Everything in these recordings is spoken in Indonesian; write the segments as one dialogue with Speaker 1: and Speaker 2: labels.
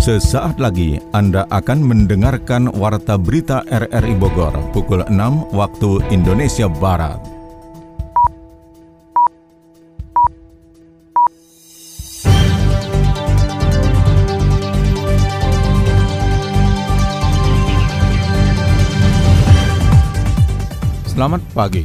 Speaker 1: Sesaat lagi Anda akan mendengarkan Warta Berita RRI Bogor pukul 6 waktu Indonesia Barat. Selamat pagi.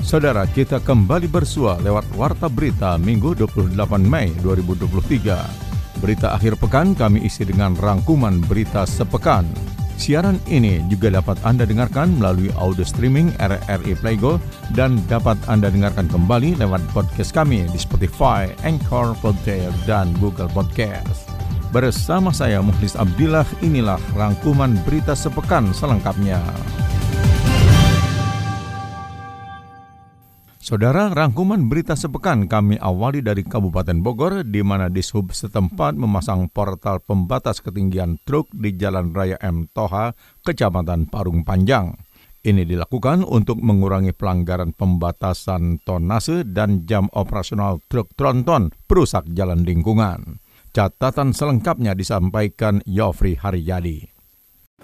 Speaker 1: Saudara, kita kembali bersua lewat Warta Berita Minggu 28 Mei 2023. Berita akhir pekan kami isi dengan rangkuman berita sepekan. Siaran ini juga dapat Anda dengarkan melalui audio streaming RRI Playgo dan dapat Anda dengarkan kembali lewat podcast kami di Spotify, Anchor, Podtail, dan Google Podcast. Bersama saya Muhlis Abdillah, inilah rangkuman berita sepekan selengkapnya. Saudara, rangkuman berita sepekan kami awali dari Kabupaten Bogor di mana dishub setempat memasang portal pembatas ketinggian truk di Jalan Raya M. Toha, Kecamatan Parung Panjang. Ini dilakukan untuk mengurangi pelanggaran pembatasan tonase dan jam operasional truk tronton perusak jalan lingkungan. Catatan selengkapnya disampaikan Yofri Haryadi.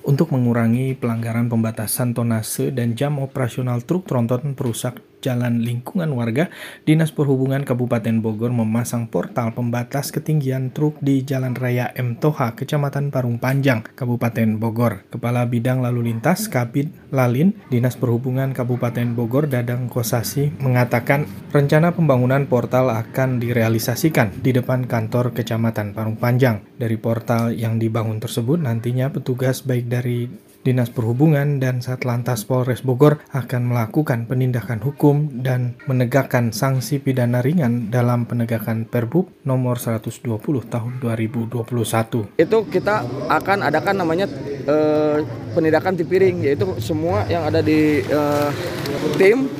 Speaker 2: Untuk mengurangi pelanggaran pembatasan tonase dan jam operasional truk tronton perusak Jalan Lingkungan Warga, Dinas Perhubungan Kabupaten Bogor memasang portal pembatas ketinggian truk di Jalan Raya M. Toha, Kecamatan Parung Panjang, Kabupaten Bogor. Kepala Bidang Lalu Lintas Kabid Lalin, Dinas Perhubungan Kabupaten Bogor Dadang Kosasi mengatakan rencana pembangunan portal akan direalisasikan di depan kantor Kecamatan Parung Panjang. Dari portal yang dibangun tersebut nantinya petugas baik dari Dinas Perhubungan dan Satlantas Polres Bogor akan melakukan penindakan hukum dan menegakkan sanksi pidana ringan dalam penegakan Perbub nomor 120 tahun 2021.
Speaker 3: Itu kita akan adakan namanya uh, penindakan tipiring yaitu semua yang ada di uh, tim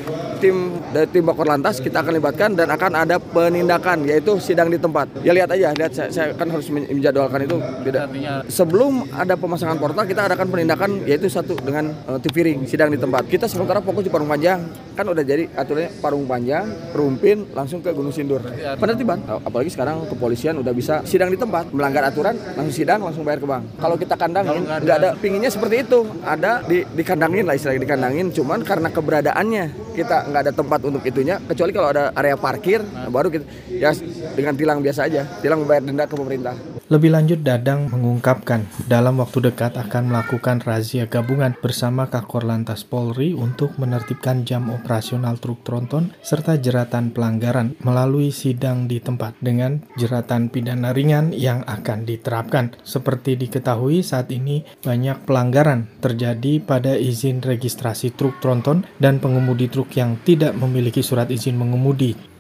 Speaker 3: tim dari tim Bakor Lantas kita akan libatkan dan akan ada penindakan yaitu sidang di tempat. Ya lihat aja, lihat saya, saya kan harus menjadwalkan itu. Tidak. Sebelum ada pemasangan portal kita adakan penindakan yaitu satu dengan uh, TV ring sidang di tempat. Kita sementara fokus di Parung Panjang kan udah jadi aturannya Parung Panjang, Perumpin langsung ke Gunung Sindur. Penertiban. Apalagi sekarang kepolisian udah bisa sidang di tempat, melanggar aturan langsung sidang langsung bayar ke bank. Kalau kita kandangin nggak ada pinginnya seperti itu, ada di dikandangin lah istilahnya dikandangin, cuman karena keberadaannya kita nggak ada tempat untuk itunya kecuali kalau ada area parkir nah. baru kita ya dengan tilang biasa aja tilang membayar denda ke pemerintah
Speaker 2: lebih lanjut, Dadang mengungkapkan dalam waktu dekat akan melakukan razia gabungan bersama Kakor Lantas Polri untuk menertibkan jam operasional truk tronton serta jeratan pelanggaran melalui sidang di tempat dengan jeratan pidana ringan yang akan diterapkan. Seperti diketahui saat ini banyak pelanggaran terjadi pada izin registrasi truk tronton dan pengemudi truk yang tidak memiliki surat izin mengemudi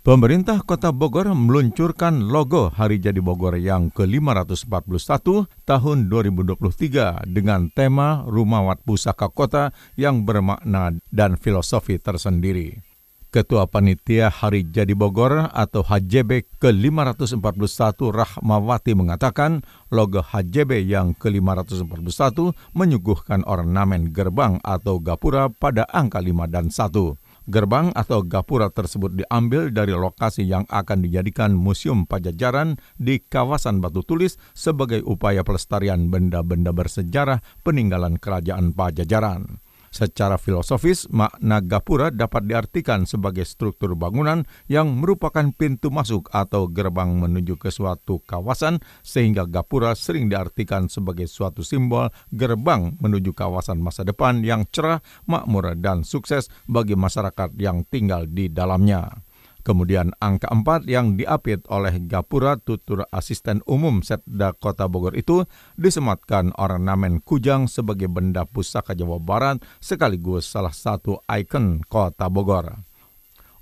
Speaker 1: Pemerintah Kota Bogor meluncurkan logo Hari Jadi Bogor yang ke-541 tahun 2023 dengan tema Rumah Pusaka Kota yang bermakna dan filosofi tersendiri. Ketua Panitia Hari Jadi Bogor atau HJB ke-541 Rahmawati mengatakan logo HJB yang ke-541 menyuguhkan ornamen gerbang atau gapura pada angka 5 dan 1. Gerbang atau gapura tersebut diambil dari lokasi yang akan dijadikan Museum Pajajaran di kawasan Batu Tulis sebagai upaya pelestarian benda-benda bersejarah peninggalan kerajaan Pajajaran. Secara filosofis, makna gapura dapat diartikan sebagai struktur bangunan yang merupakan pintu masuk atau gerbang menuju ke suatu kawasan, sehingga gapura sering diartikan sebagai suatu simbol gerbang menuju kawasan masa depan yang cerah, makmur, dan sukses bagi masyarakat yang tinggal di dalamnya. Kemudian angka 4 yang diapit oleh Gapura Tutur Asisten Umum Setda Kota Bogor itu disematkan ornamen kujang sebagai benda pusaka Jawa Barat sekaligus salah satu ikon Kota Bogor.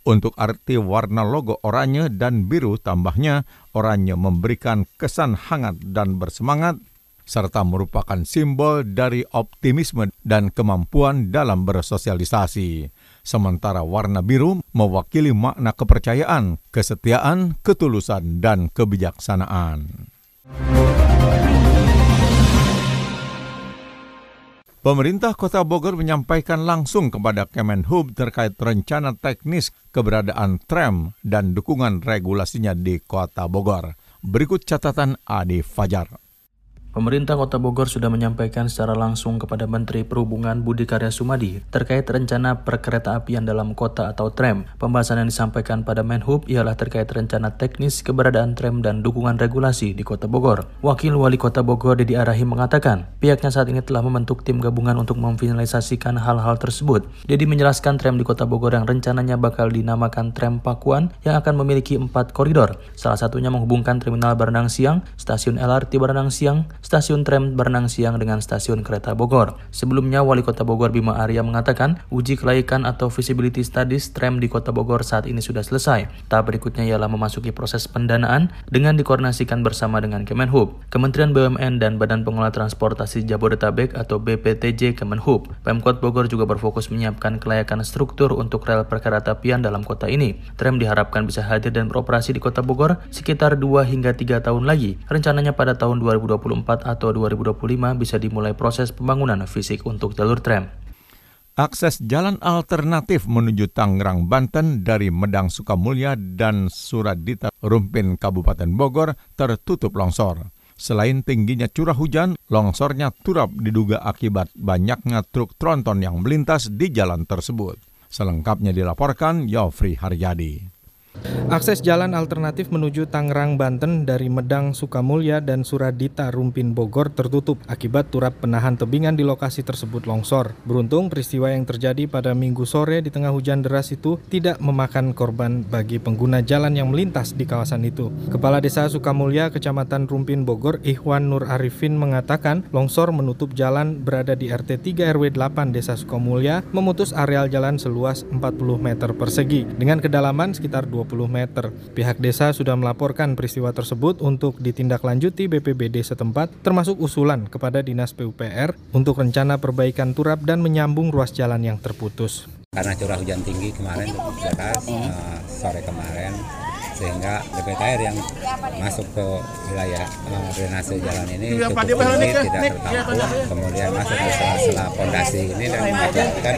Speaker 1: Untuk arti warna logo oranye dan biru tambahnya, oranye memberikan kesan hangat dan bersemangat serta merupakan simbol dari optimisme dan kemampuan dalam bersosialisasi sementara warna biru mewakili makna kepercayaan, kesetiaan, ketulusan, dan kebijaksanaan. Pemerintah Kota Bogor menyampaikan langsung kepada Kemenhub terkait rencana teknis keberadaan tram dan dukungan regulasinya di Kota Bogor. Berikut catatan Adi Fajar.
Speaker 4: Pemerintah Kota Bogor sudah menyampaikan secara langsung kepada Menteri Perhubungan Budi Karya Sumadi terkait rencana perkereta apian dalam kota atau tram. Pembahasan yang disampaikan pada Menhub ialah terkait rencana teknis keberadaan tram dan dukungan regulasi di Kota Bogor. Wakil Wali Kota Bogor Dedi Arahi mengatakan, pihaknya saat ini telah membentuk tim gabungan untuk memfinalisasikan hal-hal tersebut. Dedi menjelaskan tram di Kota Bogor yang rencananya bakal dinamakan Tram Pakuan yang akan memiliki empat koridor. Salah satunya menghubungkan Terminal Barenang Siang, Stasiun LRT Barenang Siang, stasiun tram Bernang Siang dengan stasiun kereta Bogor. Sebelumnya, Wali Kota Bogor Bima Arya mengatakan uji kelaikan atau visibility studies tram di Kota Bogor saat ini sudah selesai. Tahap berikutnya ialah memasuki proses pendanaan dengan dikoordinasikan bersama dengan Kemenhub, Kementerian BUMN dan Badan Pengelola Transportasi Jabodetabek atau BPTJ Kemenhub. Pemkot Bogor juga berfokus menyiapkan kelayakan struktur untuk rel perkeretapian dalam kota ini. Tram diharapkan bisa hadir dan beroperasi di Kota Bogor sekitar 2 hingga 3 tahun lagi. Rencananya pada tahun 2024 atau 2025 bisa dimulai proses pembangunan fisik untuk jalur tram.
Speaker 1: Akses jalan alternatif menuju Tangerang, Banten dari Medang Sukamulya dan Suradita Rumpin Kabupaten Bogor tertutup longsor. Selain tingginya curah hujan, longsornya turap diduga akibat banyaknya truk tronton yang melintas di jalan tersebut. Selengkapnya dilaporkan Yofri Haryadi.
Speaker 2: Akses jalan alternatif menuju Tangerang, Banten dari Medang, Sukamulya, dan Suradita, Rumpin, Bogor tertutup akibat turap penahan tebingan di lokasi tersebut longsor. Beruntung peristiwa yang terjadi pada minggu sore di tengah hujan deras itu tidak memakan korban bagi pengguna jalan yang melintas di kawasan itu. Kepala Desa Sukamulya, Kecamatan Rumpin, Bogor, Ikhwan Nur Arifin mengatakan longsor menutup jalan berada di RT 3 RW 8 Desa Sukamulya memutus areal jalan seluas 40 meter persegi dengan kedalaman sekitar 20 meter. Pihak desa sudah melaporkan peristiwa tersebut untuk ditindaklanjuti BPBD setempat, termasuk usulan kepada Dinas PUPR untuk rencana perbaikan turap dan menyambung ruas jalan yang terputus.
Speaker 5: Karena curah hujan tinggi kemarin deras, uh, sore kemarin sehingga debit air yang masuk ke wilayah uh, drainase jalan ini. Cukup tinggi tidak tertampung kemudian masuk ke sela-sela pondasi ini dan mengakibatkan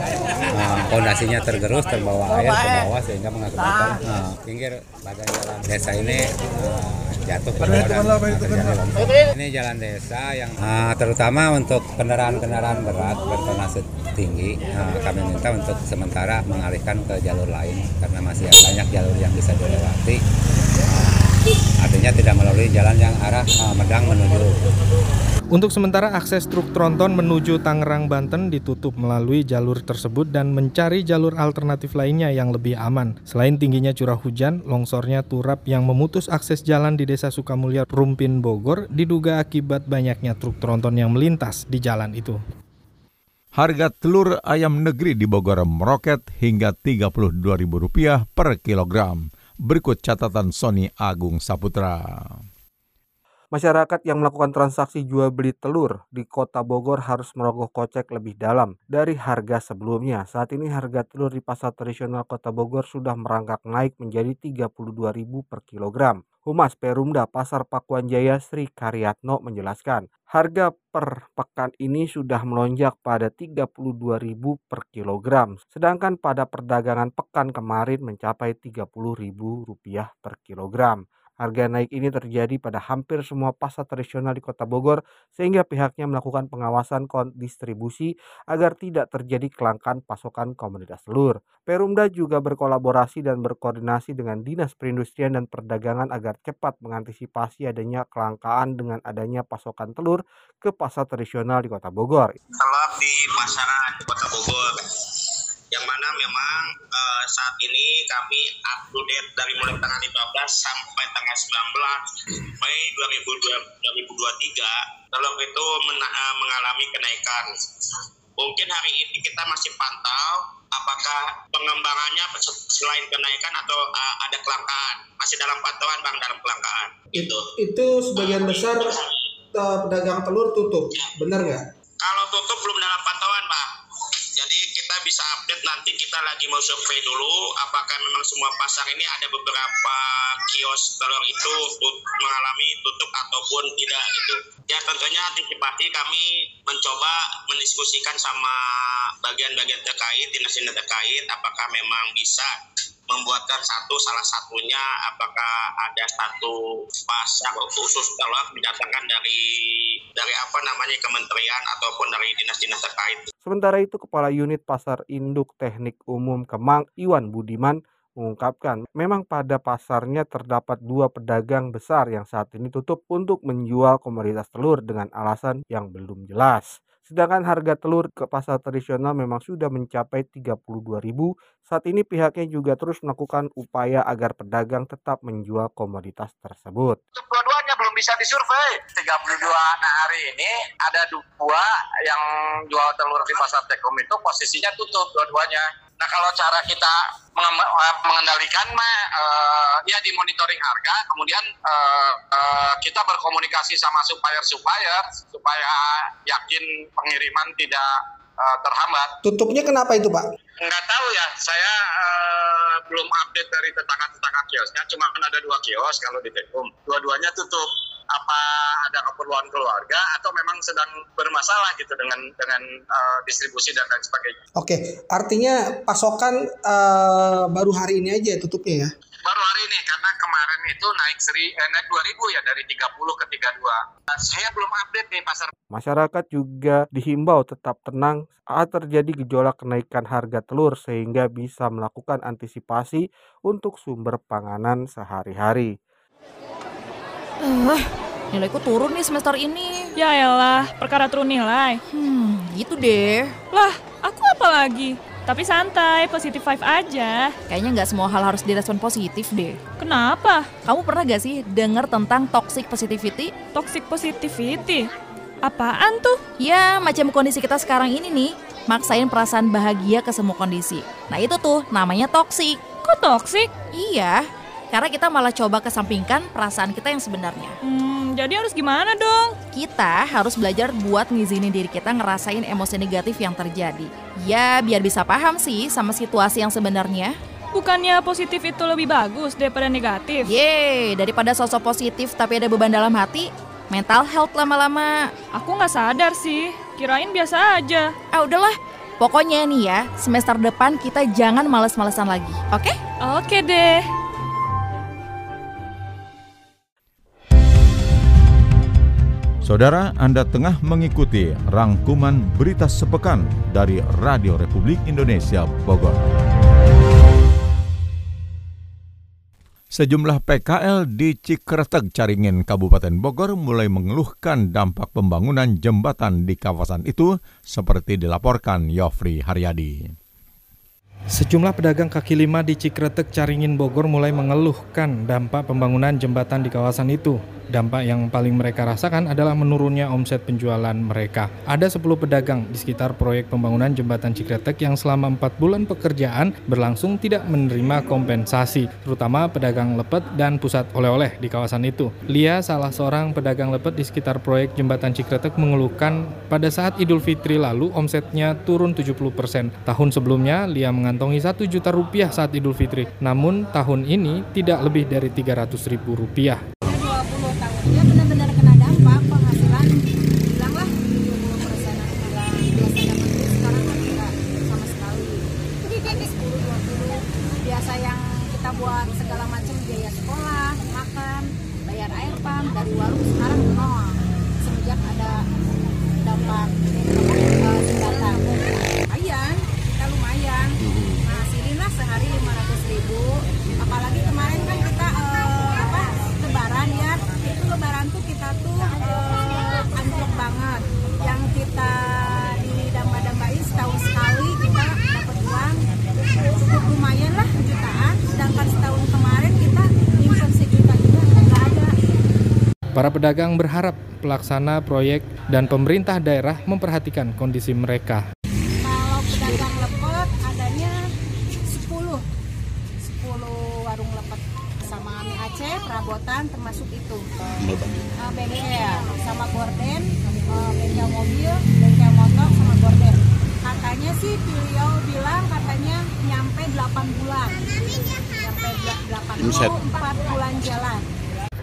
Speaker 5: pondasinya uh, tergerus terbawa air ke bawah sehingga mengakibatkan uh, pinggir bagian jalan desa ini uh, jatuh longsor. Ini jalan desa yang uh, terutama untuk kendaraan-kendaraan berat bertonase tinggi, uh, kami minta untuk sementara mengalihkan ke jalur lain karena masih banyak jalur yang bisa dilewati. Uh, artinya tidak melalui jalan yang arah uh, Medang menuju
Speaker 2: untuk sementara akses truk tronton menuju Tangerang, Banten ditutup melalui jalur tersebut dan mencari jalur alternatif lainnya yang lebih aman. Selain tingginya curah hujan, longsornya turap yang memutus akses jalan di Desa Sukamulya, Rumpin, Bogor diduga akibat banyaknya truk tronton yang melintas di jalan itu.
Speaker 1: Harga telur ayam negeri di Bogor meroket hingga Rp32.000 per kilogram. Berikut catatan Sony Agung Saputra.
Speaker 6: Masyarakat yang melakukan transaksi jual beli telur di Kota Bogor harus merogoh kocek lebih dalam dari harga sebelumnya. Saat ini harga telur di pasar tradisional Kota Bogor sudah merangkak naik menjadi Rp32.000 per kilogram. Humas Perumda Pasar Pakuan Jaya Sri Karyatno menjelaskan, harga per pekan ini sudah melonjak pada Rp32.000 per kilogram, sedangkan pada perdagangan pekan kemarin mencapai Rp30.000 per kilogram. Harga naik ini terjadi pada hampir semua pasar tradisional di Kota Bogor sehingga pihaknya melakukan pengawasan distribusi agar tidak terjadi kelangkaan pasokan komoditas telur. Perumda juga berkolaborasi dan berkoordinasi dengan Dinas Perindustrian dan Perdagangan agar cepat mengantisipasi adanya kelangkaan dengan adanya pasokan telur ke pasar tradisional di Kota Bogor.
Speaker 7: Telur di pasaran Kota Bogor yang mana memang uh, saat ini kami up to date dari mulai tanggal 15 sampai tanggal 19 Mei 2023 telur itu mena- uh, mengalami kenaikan. Mungkin hari ini kita masih pantau apakah pengembangannya selain kenaikan atau uh, ada kelangkaan. Masih dalam pantauan Bang dalam kelangkaan. Gitu.
Speaker 8: Itu sebagian besar uh, pedagang telur tutup. Benar nggak?
Speaker 7: Kalau tutup belum dalam pantauan, Bang. Jadi kita bisa update nanti kita lagi mau survei dulu apakah memang semua pasar ini ada beberapa kios telur itu mengalami tutup ataupun tidak gitu. Ya tentunya antisipasi kami mencoba mendiskusikan sama bagian-bagian terkait, dinas-dinas terkait apakah memang bisa membuatkan satu salah satunya apakah ada satu pasar khusus telur didatangkan dari dari apa namanya kementerian ataupun dari dinas-dinas terkait.
Speaker 6: Sementara itu Kepala Unit Pasar Induk Teknik Umum Kemang Iwan Budiman mengungkapkan memang pada pasarnya terdapat dua pedagang besar yang saat ini tutup untuk menjual komoditas telur dengan alasan yang belum jelas. Sedangkan harga telur ke pasar tradisional memang sudah mencapai 32.000. Saat ini pihaknya juga terus melakukan upaya agar pedagang tetap menjual komoditas tersebut.
Speaker 9: Dua-duanya belum bisa disurvei. 32 nah hari ini ada dua yang jual telur di pasar Tekom itu posisinya tutup dua-duanya. Nah kalau cara kita mengendalikan mah uh, ya di monitoring harga, kemudian uh, uh, kita berkomunikasi sama supplier supplier supaya yakin pengiriman tidak uh, terhambat.
Speaker 8: Tutupnya kenapa itu Pak?
Speaker 9: Nggak tahu ya, saya uh, belum update dari tetangga-tetangga kiosnya, cuma kan ada dua kios kalau di Tekum, dua-duanya tutup apa ada keperluan keluarga atau memang sedang bermasalah gitu dengan dengan uh, distribusi dan lain sebagainya.
Speaker 8: Oke, artinya pasokan uh, baru hari ini aja tutupnya ya?
Speaker 9: Baru hari ini karena kemarin itu naik seri eh, naik 2000 ya dari 30 ke 32. Nah, saya belum update nih pasar.
Speaker 6: Masyarakat juga dihimbau tetap tenang saat terjadi gejolak kenaikan harga telur sehingga bisa melakukan antisipasi untuk sumber panganan sehari-hari.
Speaker 10: Uh, nilaiku turun nih semester ini.
Speaker 11: Ya elah, perkara turun nilai.
Speaker 10: Hmm, gitu deh.
Speaker 11: Lah, aku apa lagi? Tapi santai, positif five aja.
Speaker 10: Kayaknya nggak semua hal harus direspon positif deh.
Speaker 11: Kenapa?
Speaker 10: Kamu pernah gak sih denger tentang toxic positivity?
Speaker 11: Toxic positivity? Apaan tuh?
Speaker 10: Ya, macam kondisi kita sekarang ini nih. Maksain perasaan bahagia ke semua kondisi. Nah itu tuh namanya toxic.
Speaker 11: Kok toxic?
Speaker 10: Iya, karena kita malah coba kesampingkan perasaan kita yang sebenarnya.
Speaker 11: Hmm, jadi harus gimana dong?
Speaker 10: Kita harus belajar buat ngizinin diri kita ngerasain emosi negatif yang terjadi. Ya, biar bisa paham sih sama situasi yang sebenarnya.
Speaker 11: Bukannya positif itu lebih bagus daripada negatif?
Speaker 10: Yeay, daripada sosok positif tapi ada beban dalam hati, mental health lama-lama.
Speaker 11: Aku nggak sadar sih, kirain biasa aja.
Speaker 10: Ah udahlah, pokoknya nih ya, semester depan kita jangan males-malesan lagi, oke? Okay?
Speaker 11: Oke deh.
Speaker 1: Saudara, Anda tengah mengikuti rangkuman berita sepekan dari Radio Republik Indonesia Bogor. Sejumlah PKL di Cikreteg, Caringin, Kabupaten Bogor mulai mengeluhkan dampak pembangunan jembatan di kawasan itu seperti dilaporkan Yofri Haryadi.
Speaker 2: Sejumlah pedagang kaki lima di Cikretek Caringin Bogor mulai mengeluhkan dampak pembangunan jembatan di kawasan itu. Dampak yang paling mereka rasakan adalah menurunnya omset penjualan mereka. Ada 10 pedagang di sekitar proyek pembangunan jembatan Cikretek yang selama 4 bulan pekerjaan berlangsung tidak menerima kompensasi, terutama pedagang lepet dan pusat oleh-oleh di kawasan itu. Lia, salah seorang pedagang lepet di sekitar proyek jembatan Cikretek mengeluhkan pada saat Idul Fitri lalu omsetnya turun 70%. Tahun sebelumnya, Lia mengantongi 1 juta rupiah saat Idul Fitri, namun tahun ini tidak lebih dari 300 ribu rupiah
Speaker 12: ya benar-benar kena dampak penghasilan hilanglah 70 persen hilang biasa dapat sekarang kan tidak sama sekali ada 10 20 biasa yang kita buat segala macam biaya sekolah makan bayar air pump dari warung sekarang nol semenjak ada dampak jembatan lumayan kita lumayan nah sini lah sehari 500 ribu apalagi kemarin kan kita uh, apa lebaran ya. Itu lebaran tuh kita tuh uh, anjlok banget. Yang kita didamba-dambain setahun sekali kita dapat uang. Cukup lumayan lah jutaan. Sedangkan setahun kemarin kita nyimpen sejuta juga nggak ada.
Speaker 2: Para pedagang berharap pelaksana proyek dan pemerintah daerah memperhatikan kondisi mereka.
Speaker 12: Kalau pedagang lepet adanya 10 10 warung lepet sama mie Aceh, perabotan termasuk itu. Uh, bengkel sama gorden, uh, bengkel mobil, bengkel motor sama gorden. Katanya sih beliau bilang katanya nyampe 8 bulan. Nyampe 8 bulan, 4 bulan jalan.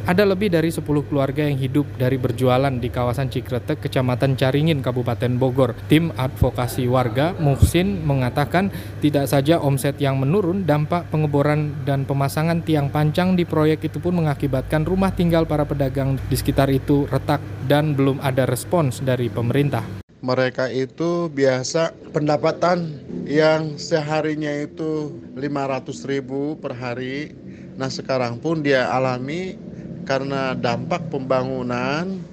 Speaker 2: Ada lebih dari 10 keluarga yang hidup dari berjualan di kawasan Cikretek, Kecamatan Caringin, Kabupaten Bogor. Tim advokasi warga, Muhsin, mengatakan tidak saja omset yang menurun, dampak pengeboran dan pemasangan tiang pancang di proyek itu pun mengakibatkan rumah tinggal para pedagang di sekitar itu retak dan belum ada respons dari pemerintah.
Speaker 13: Mereka itu biasa pendapatan yang seharinya itu 500 ribu per hari. Nah sekarang pun dia alami karena dampak pembangunan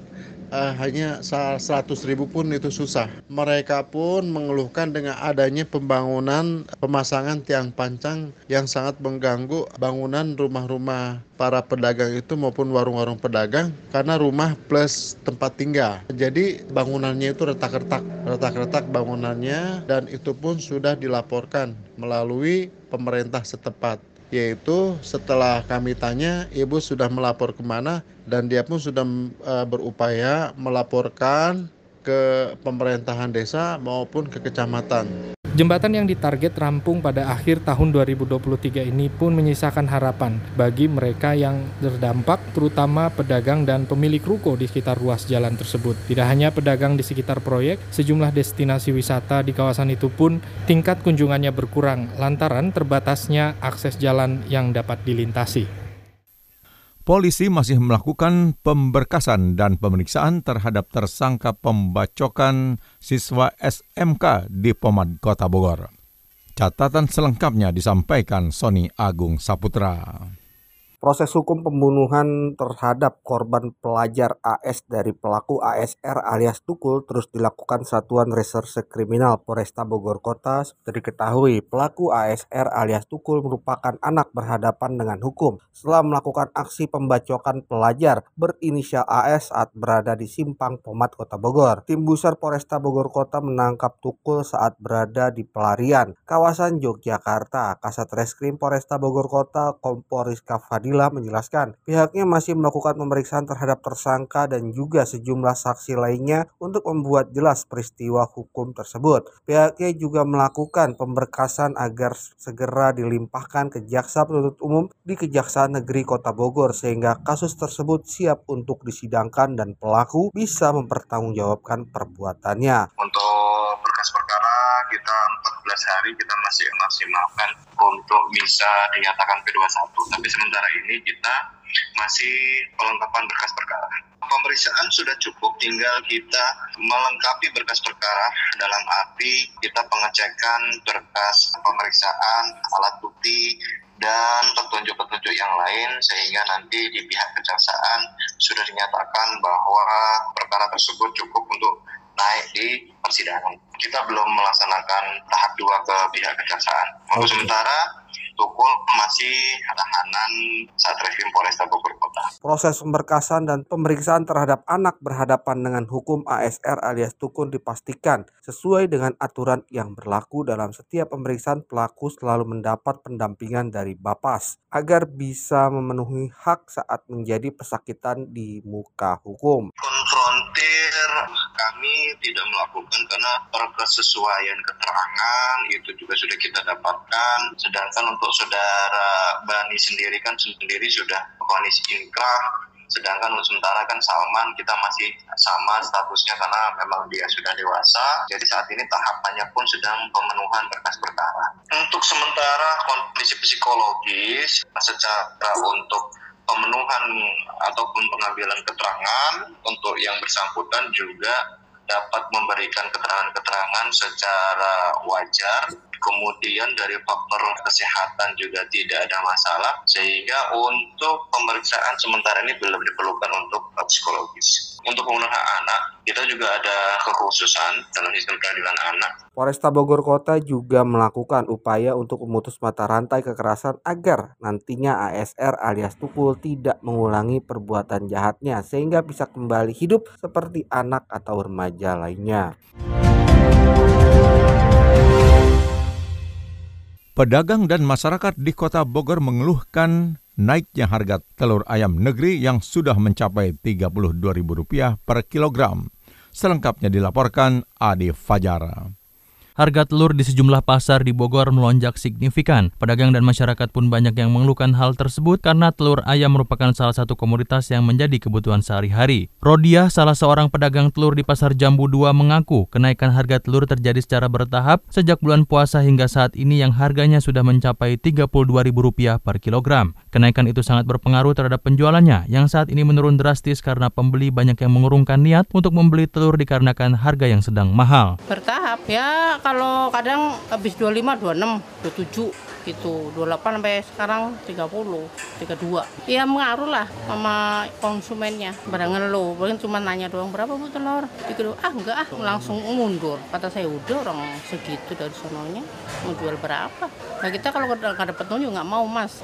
Speaker 13: uh, hanya 100 ribu pun itu susah. Mereka pun mengeluhkan dengan adanya pembangunan pemasangan tiang pancang yang sangat mengganggu bangunan rumah-rumah para pedagang itu maupun warung-warung pedagang karena rumah plus tempat tinggal. Jadi bangunannya itu retak-retak, retak-retak bangunannya dan itu pun sudah dilaporkan melalui pemerintah setempat yaitu setelah kami tanya ibu sudah melapor ke mana dan dia pun sudah uh, berupaya melaporkan ke pemerintahan desa maupun ke kecamatan.
Speaker 2: Jembatan yang ditarget rampung pada akhir tahun 2023 ini pun menyisakan harapan bagi mereka yang terdampak, terutama pedagang dan pemilik ruko di sekitar ruas jalan tersebut. Tidak hanya pedagang di sekitar proyek, sejumlah destinasi wisata di kawasan itu pun tingkat kunjungannya berkurang lantaran terbatasnya akses jalan yang dapat dilintasi
Speaker 1: polisi masih melakukan pemberkasan dan pemeriksaan terhadap tersangka pembacokan siswa SMK di Pomad Kota Bogor. Catatan selengkapnya disampaikan Sony Agung Saputra.
Speaker 6: Proses hukum pembunuhan terhadap korban pelajar AS dari pelaku ASR alias Tukul terus dilakukan Satuan Reserse Kriminal Polresta Bogor Kota. Seperti diketahui, pelaku ASR alias Tukul merupakan anak berhadapan dengan hukum setelah melakukan aksi pembacokan pelajar berinisial AS saat berada di Simpang Pomat Kota Bogor. Tim Besar Polresta Bogor Kota menangkap Tukul saat berada di pelarian kawasan Yogyakarta. Kasat Reskrim Polresta Bogor Kota Kompol Rizka Fadil Nabila menjelaskan pihaknya masih melakukan pemeriksaan terhadap tersangka dan juga sejumlah saksi lainnya untuk membuat jelas peristiwa hukum tersebut. Pihaknya juga melakukan pemberkasan agar segera dilimpahkan ke jaksa penuntut umum di Kejaksaan Negeri Kota Bogor sehingga kasus tersebut siap untuk disidangkan dan pelaku bisa mempertanggungjawabkan perbuatannya.
Speaker 14: Untuk berkas perkara kita 14 hari kita masih maksimalkan untuk bisa dinyatakan P21. Tapi sementara ini kita masih pelengkapan berkas perkara. Pemeriksaan sudah cukup, tinggal kita melengkapi berkas perkara dalam arti kita pengecekan berkas pemeriksaan, alat bukti, dan petunjuk-petunjuk yang lain sehingga nanti di pihak kejaksaan sudah dinyatakan bahwa perkara tersebut cukup untuk naik di persidangan. Kita belum melaksanakan tahap dua ke pihak kejaksaan. Untuk okay. sementara Tukul masih tahanan Satreskrim Polresta Bogor Kota.
Speaker 6: Proses pemberkasan dan pemeriksaan terhadap anak berhadapan dengan hukum ASR alias Tukul dipastikan sesuai dengan aturan yang berlaku dalam setiap pemeriksaan pelaku selalu mendapat pendampingan dari Bapas agar bisa memenuhi hak saat menjadi pesakitan di muka hukum.
Speaker 14: Kami tidak melakukan karena perkesesuaian keterangan itu juga sudah kita dapatkan. Sedangkan untuk saudara Bani sendiri kan sendiri sudah vonis inkrah. Sedangkan untuk sementara kan Salman kita masih sama statusnya karena memang dia sudah dewasa. Jadi saat ini tahapannya pun sedang pemenuhan berkas perkara. Untuk sementara kondisi psikologis secara untuk pemenuhan ataupun pengambilan keterangan untuk yang bersangkutan juga dapat memberikan keterangan-keterangan secara wajar kemudian dari faktor kesehatan juga tidak ada masalah sehingga untuk pemeriksaan sementara ini belum diperlukan untuk psikologis untuk pemenuhan anak kita juga ada kekhususan dalam sistem peradilan anak
Speaker 6: Polresta Bogor Kota juga melakukan upaya untuk memutus mata rantai kekerasan agar nantinya ASR alias Tukul tidak mengulangi perbuatan jahatnya sehingga bisa kembali hidup seperti anak atau remaja lainnya.
Speaker 1: Pedagang dan masyarakat di kota Bogor mengeluhkan naiknya harga telur ayam negeri yang sudah mencapai Rp32.000 per kilogram. Selengkapnya dilaporkan Adi Fajara.
Speaker 15: Harga telur di sejumlah pasar di Bogor melonjak signifikan. Pedagang dan masyarakat pun banyak yang mengeluhkan hal tersebut karena telur ayam merupakan salah satu komoditas yang menjadi kebutuhan sehari-hari. Rodia, salah seorang pedagang telur di Pasar Jambu 2 mengaku kenaikan harga telur terjadi secara bertahap sejak bulan puasa hingga saat ini yang harganya sudah mencapai Rp32.000 per kilogram. Kenaikan itu sangat berpengaruh terhadap penjualannya yang saat ini menurun drastis karena pembeli banyak yang mengurungkan niat untuk membeli telur dikarenakan harga yang sedang mahal.
Speaker 16: Bertahap ya kalau kadang habis 25, 26, 27 gitu. 28 sampai sekarang 30 32 ya mengaruh lah sama konsumennya. Barang ngeluh paling cuma nanya doang berapa bu telur? Dikira ah enggak ah. Langsung mundur. Kata saya udah orang segitu dari sononya. Mau jual berapa? Nah kita kalau nggak dapat tunjuk nggak mau mas.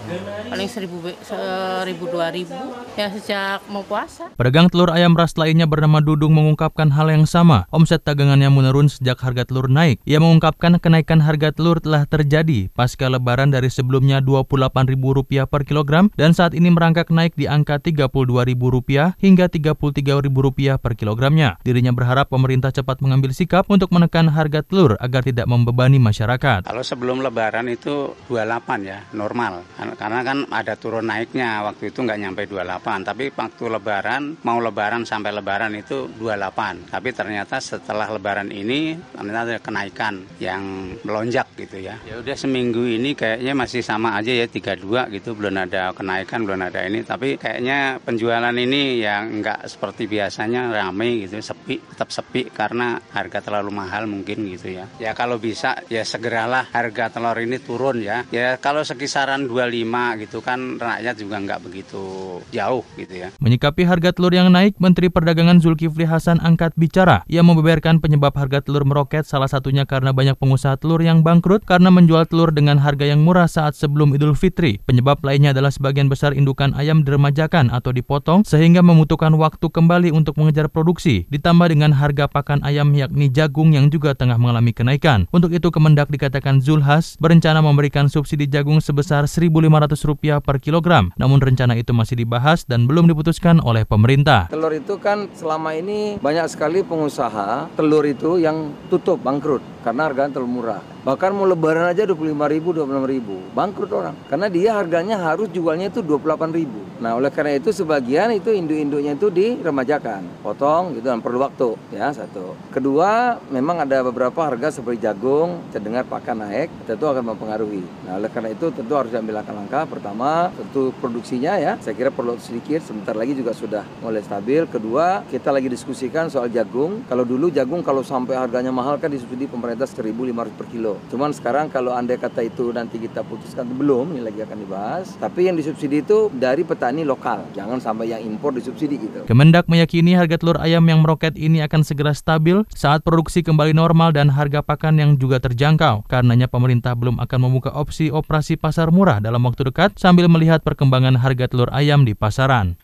Speaker 16: Paling seribu seribu dua ribu. Ya sejak mau puasa.
Speaker 15: Pedagang telur ayam ras lainnya bernama Dudung mengungkapkan hal yang sama. Omset dagangannya menurun sejak harga telur naik. Ia mengungkapkan kenaikan harga telur telah terjadi pasca lebaran lebaran dari sebelumnya Rp28.000 per kilogram dan saat ini merangkak naik di angka Rp32.000 hingga Rp33.000 per kilogramnya. Dirinya berharap pemerintah cepat mengambil sikap untuk menekan harga telur agar tidak membebani masyarakat.
Speaker 17: Kalau sebelum lebaran itu 28 ya, normal. Karena kan ada turun naiknya, waktu itu nggak nyampe 28. Tapi waktu lebaran, mau lebaran sampai lebaran itu 28. Tapi ternyata setelah lebaran ini, ternyata ada kenaikan yang melonjak gitu ya. Ya udah seminggu ini kayaknya masih sama aja ya 32 gitu. Belum ada kenaikan belum ada ini. Tapi kayaknya penjualan ini yang nggak seperti biasanya ramai gitu sepi tetap sepi karena harga terlalu mahal mungkin gitu ya. Ya kalau bisa ya segeralah harga telur ini turun ya. Ya kalau sekisaran 25 gitu kan rakyat juga nggak begitu jauh gitu ya.
Speaker 15: Menyikapi harga telur yang naik Menteri Perdagangan Zulkifli Hasan angkat bicara. Ia membeberkan penyebab harga telur meroket salah satunya karena banyak pengusaha telur yang bangkrut karena menjual telur dengan harga yang murah saat sebelum Idul Fitri. Penyebab lainnya adalah sebagian besar indukan ayam diremajakan atau dipotong sehingga membutuhkan waktu kembali untuk mengejar produksi, ditambah dengan harga pakan ayam yakni jagung yang juga tengah mengalami kenaikan. Untuk itu Kemendak dikatakan Zulhas berencana memberikan subsidi jagung sebesar Rp1.500 per kilogram. Namun rencana itu masih dibahas dan belum diputuskan oleh pemerintah.
Speaker 3: Telur itu kan selama ini banyak sekali pengusaha telur itu yang tutup bangkrut karena harganya terlalu murah. Bahkan mau lebaran aja 25 ribu, 26 ribu. Bangkrut orang. Karena dia harganya harus jualnya itu 28 ribu. Nah oleh karena itu sebagian itu induk-induknya itu diremajakan. Potong gitu dan perlu waktu. Ya satu. Kedua memang ada beberapa harga seperti jagung, terdengar pakan naik. Tentu akan mempengaruhi. Nah oleh karena itu tentu harus diambil langkah-langkah. Pertama tentu produksinya ya. Saya kira perlu sedikit. Sebentar lagi juga sudah mulai stabil. Kedua kita lagi diskusikan soal jagung. Kalau dulu jagung kalau sampai harganya mahal kan disubsidi pemerintah 1.500 per kilo kilo. Cuman sekarang kalau andai kata itu nanti kita putuskan belum, ini lagi akan dibahas. Tapi yang disubsidi itu dari petani lokal, jangan sampai yang impor disubsidi gitu.
Speaker 15: Kemendak meyakini harga telur ayam yang meroket ini akan segera stabil saat produksi kembali normal dan harga pakan yang juga terjangkau. Karenanya pemerintah belum akan membuka opsi operasi pasar murah dalam waktu dekat sambil melihat perkembangan harga telur ayam di pasaran.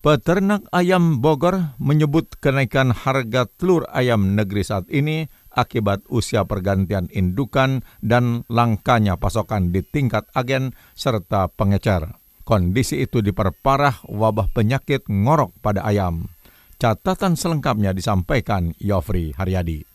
Speaker 1: Peternak ayam Bogor menyebut kenaikan harga telur ayam negeri saat ini akibat usia pergantian indukan dan langkanya pasokan di tingkat agen serta pengecer. Kondisi itu diperparah wabah penyakit ngorok pada ayam. Catatan selengkapnya disampaikan Yofri Haryadi.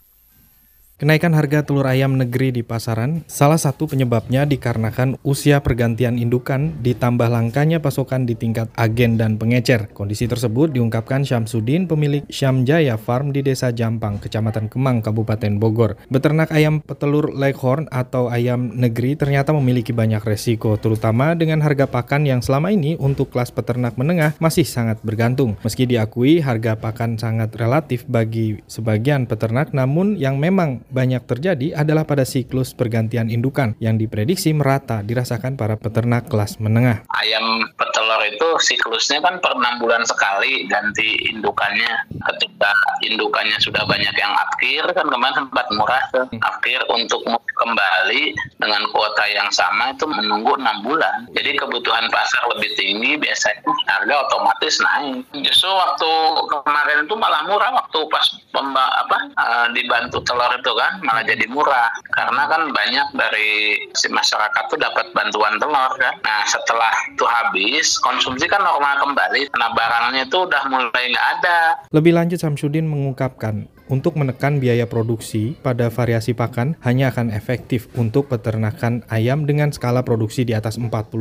Speaker 2: Kenaikan harga telur ayam negeri di pasaran, salah satu penyebabnya dikarenakan usia pergantian indukan ditambah langkanya pasokan di tingkat agen dan pengecer. Kondisi tersebut diungkapkan Syamsuddin, pemilik Syamjaya Farm di Desa Jampang, Kecamatan Kemang, Kabupaten Bogor. Beternak ayam petelur Leghorn atau ayam negeri ternyata memiliki banyak resiko, terutama dengan harga pakan yang selama ini untuk kelas peternak menengah masih sangat bergantung. Meski diakui harga pakan sangat relatif bagi sebagian peternak, namun yang memang banyak terjadi adalah pada siklus pergantian indukan yang diprediksi merata dirasakan para peternak kelas menengah.
Speaker 18: Ayam petelur itu siklusnya kan per 6 bulan sekali ganti indukannya. Ketika indukannya sudah banyak yang akhir kan kemarin sempat murah tuh. Akhir untuk kembali dengan kuota yang sama itu menunggu 6 bulan. Jadi kebutuhan pasar lebih tinggi biasanya harga otomatis naik. Justru waktu kemarin itu malah murah waktu pas pemba, apa uh, dibantu telur itu kan malah jadi murah karena kan banyak dari si masyarakat tuh dapat bantuan telur kan. Nah setelah itu habis konsumsi kan normal kembali. Nah barangnya itu udah mulai nggak ada.
Speaker 2: Lebih lanjut Samsudin mengungkapkan untuk menekan biaya produksi pada variasi pakan hanya akan efektif untuk peternakan ayam dengan skala produksi di atas 40.000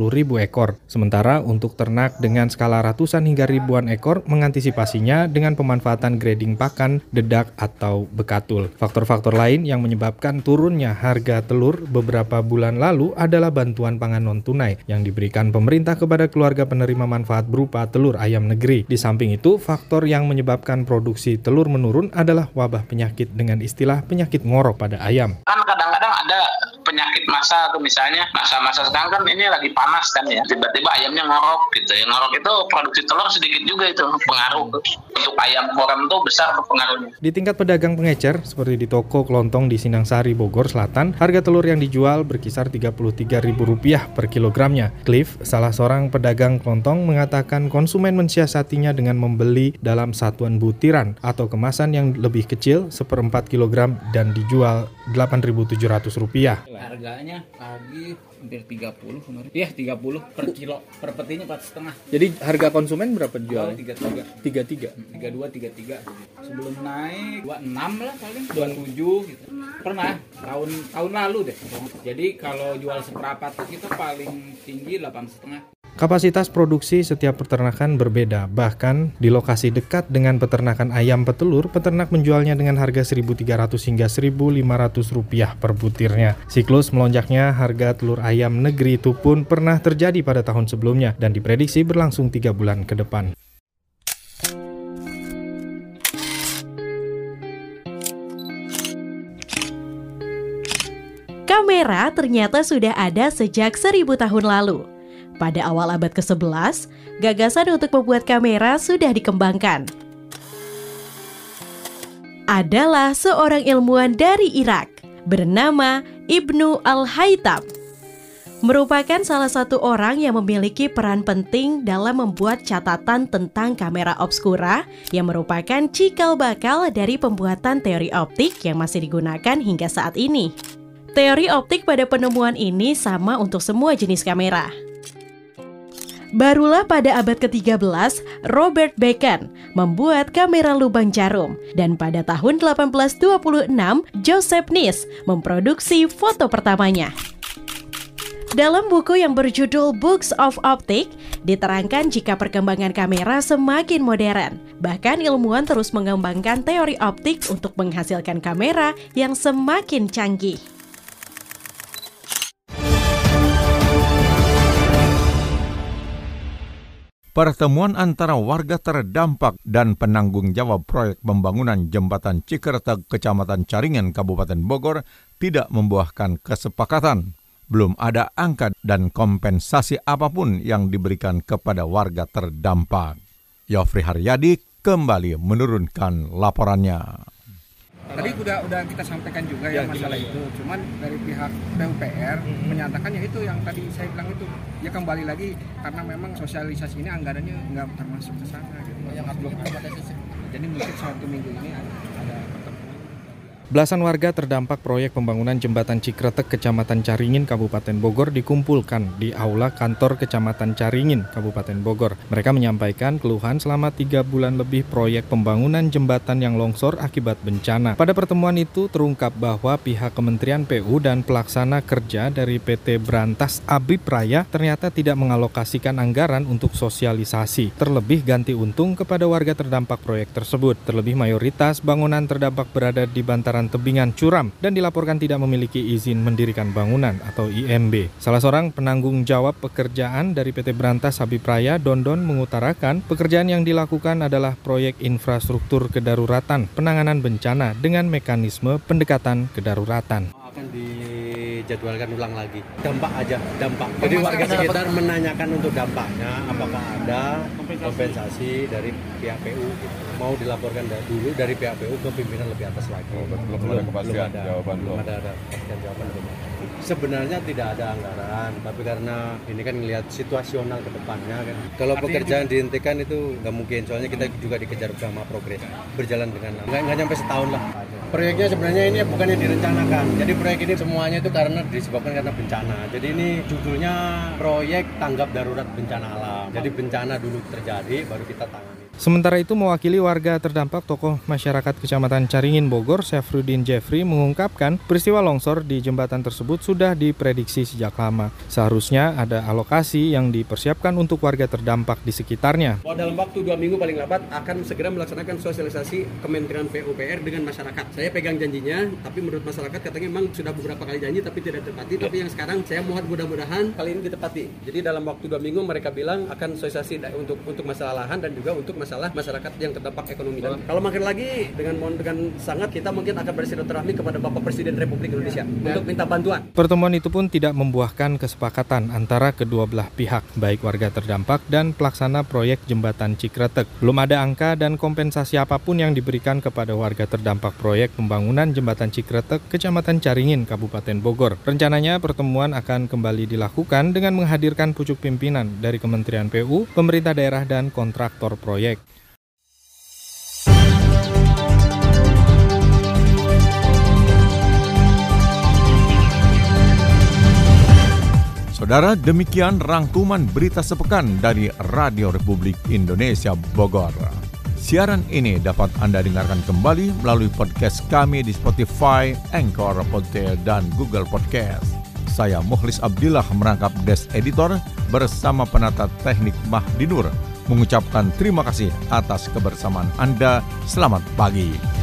Speaker 2: ekor. Sementara untuk ternak dengan skala ratusan hingga ribuan ekor mengantisipasinya dengan pemanfaatan grading pakan, dedak, atau bekatul. Faktor-faktor lain yang menyebabkan turunnya harga telur beberapa bulan lalu adalah bantuan pangan non-tunai yang diberikan pemerintah kepada keluarga penerima manfaat berupa telur ayam negeri. Di samping itu, faktor yang menyebabkan produksi telur menurun adalah wabah penyakit dengan istilah penyakit ngorok pada ayam.
Speaker 18: Kan kadang-kadang ada penyakit masa atau misalnya masa-masa sekarang kan ini lagi panas kan ya tiba-tiba ayamnya ngorok gitu ya. Ngorok itu produksi telur sedikit juga itu pengaruh untuk ayam koram tuh besar pengaruhnya.
Speaker 2: Di tingkat pedagang pengecer seperti di toko kelontong di Sinangsari Bogor Selatan harga telur yang dijual berkisar Rp33.000 per kilogramnya. Cliff salah seorang pedagang kelontong mengatakan konsumen mensiasatinya dengan membeli dalam satuan butiran atau kemasan yang lebih kecil seperempat kilogram dan dijual Rp8.700
Speaker 19: harganya lagi hampir 30 kemarin. Iya, 30 per kilo. Per petinya 4 setengah.
Speaker 2: Jadi harga konsumen berapa jual?
Speaker 19: 33.
Speaker 2: 33.
Speaker 19: 32 33. Sebelum naik 26 lah paling 27 gitu. Pernah tahun tahun lalu deh. Jadi kalau jual seperapat kita paling tinggi 8 setengah.
Speaker 2: Kapasitas produksi setiap peternakan berbeda, bahkan di lokasi dekat dengan peternakan ayam petelur, peternak menjualnya dengan harga 1.300 hingga 1.500 rupiah per butirnya. Siklus melonjaknya harga telur ayam negeri itu pun pernah terjadi pada tahun sebelumnya dan diprediksi berlangsung tiga bulan ke depan.
Speaker 20: Kamera ternyata sudah ada sejak seribu tahun lalu. Pada awal abad ke-11, gagasan untuk membuat kamera sudah dikembangkan. Adalah seorang ilmuwan dari Irak bernama Ibnu Al-Haytam. Merupakan salah satu orang yang memiliki peran penting dalam membuat catatan tentang kamera obskura yang merupakan cikal bakal dari pembuatan teori optik yang masih digunakan hingga saat ini. Teori optik pada penemuan ini sama untuk semua jenis kamera. Barulah pada abad ke-13, Robert Bacon membuat kamera lubang jarum dan pada tahun 1826, Joseph Niss memproduksi foto pertamanya. Dalam buku yang berjudul Books of Optic, diterangkan jika perkembangan kamera semakin modern. Bahkan ilmuwan terus mengembangkan teori optik untuk menghasilkan kamera yang semakin canggih.
Speaker 1: Pertemuan antara warga terdampak dan penanggung jawab proyek pembangunan jembatan Cikertek, Kecamatan Caringin, Kabupaten Bogor tidak membuahkan kesepakatan. Belum ada angka dan kompensasi apa pun yang diberikan kepada warga terdampak. Yofri Haryadi kembali menurunkan laporannya.
Speaker 21: Tadi udah udah kita sampaikan juga ya, ya masalah itu. Cuman dari pihak PUPR hmm. menyatakan ya itu yang tadi saya bilang itu ya kembali lagi karena memang sosialisasi ini anggarannya nggak termasuk ke sana gitu. Yang belum Jadi mungkin satu minggu ini ada
Speaker 2: Belasan warga terdampak proyek pembangunan jembatan Cikretek Kecamatan Caringin Kabupaten Bogor dikumpulkan di aula kantor Kecamatan Caringin Kabupaten Bogor. Mereka menyampaikan keluhan selama tiga bulan lebih proyek pembangunan jembatan yang longsor akibat bencana. Pada pertemuan itu terungkap bahwa pihak Kementerian PU dan pelaksana kerja dari PT Berantas Abib Raya ternyata tidak mengalokasikan anggaran untuk sosialisasi, terlebih ganti untung kepada warga terdampak proyek tersebut. Terlebih mayoritas bangunan terdampak berada di bantaran bantaran tebingan curam dan dilaporkan tidak memiliki izin mendirikan bangunan atau IMB. Salah seorang penanggung jawab pekerjaan dari PT Berantas Habib Raya, Dondon, mengutarakan pekerjaan yang dilakukan adalah proyek infrastruktur kedaruratan penanganan bencana dengan mekanisme pendekatan kedaruratan.
Speaker 22: Akan dijadwalkan ulang lagi. Dampak aja, dampak. Jadi warga sekitar menanyakan untuk dampaknya, apakah ada kompensasi dari pihak PU gitu mau dilaporkan dulu dari pihak PU ke pimpinan lebih atas lagi. Oh, belum, belum, ada kepastian belum ada, jawaban belum. ada, ada kepastian jawaban belum. Sebenarnya tidak ada anggaran, tapi karena ini kan melihat situasional ke depannya kan. Kalau Artinya pekerjaan dihentikan itu nggak mungkin, soalnya kita juga dikejar sama progres. Berjalan dengan nggak nggak nyampe setahun lah. Proyeknya sebenarnya ini bukannya direncanakan. Jadi proyek ini semuanya itu karena disebabkan karena bencana. Jadi ini judulnya proyek tanggap darurat bencana alam. Jadi bencana dulu terjadi, baru kita tangani.
Speaker 2: Sementara itu mewakili warga terdampak tokoh masyarakat Kecamatan Caringin Bogor, Syafruddin Jeffrey mengungkapkan peristiwa longsor di jembatan tersebut sudah diprediksi sejak lama. Seharusnya ada alokasi yang dipersiapkan untuk warga terdampak di sekitarnya.
Speaker 21: Bahwa dalam waktu dua minggu paling lambat akan segera melaksanakan sosialisasi Kementerian PUPR dengan masyarakat. Saya pegang janjinya, tapi menurut masyarakat katanya memang sudah beberapa kali janji tapi tidak tepati. Tapi yang sekarang saya mohon mudah-mudahan kali ini ditepati. Jadi dalam waktu dua minggu mereka bilang akan sosialisasi untuk untuk masalah lahan dan juga untuk masalah masyarakat yang terdampak ekonomi. Dan kalau makin lagi dengan mohon dengan sangat kita mungkin akan bersilaturahmi kepada Bapak Presiden Republik Indonesia untuk minta bantuan.
Speaker 2: Pertemuan itu pun tidak membuahkan kesepakatan antara kedua belah pihak, baik warga terdampak dan pelaksana proyek jembatan Cikretek. Belum ada angka dan kompensasi apa pun yang diberikan kepada warga terdampak proyek pembangunan jembatan Cikretek, Kecamatan Caringin, Kabupaten Bogor. Rencananya pertemuan akan kembali dilakukan dengan menghadirkan pucuk pimpinan dari Kementerian PU, pemerintah daerah dan kontraktor proyek.
Speaker 1: Saudara, demikian rangkuman berita sepekan dari Radio Republik Indonesia Bogor. Siaran ini dapat Anda dengarkan kembali melalui podcast kami di Spotify, Anchor, Podtail, dan Google Podcast. Saya Muhlis Abdillah merangkap Des Editor bersama penata teknik Mahdinur mengucapkan terima kasih atas kebersamaan Anda. Selamat pagi.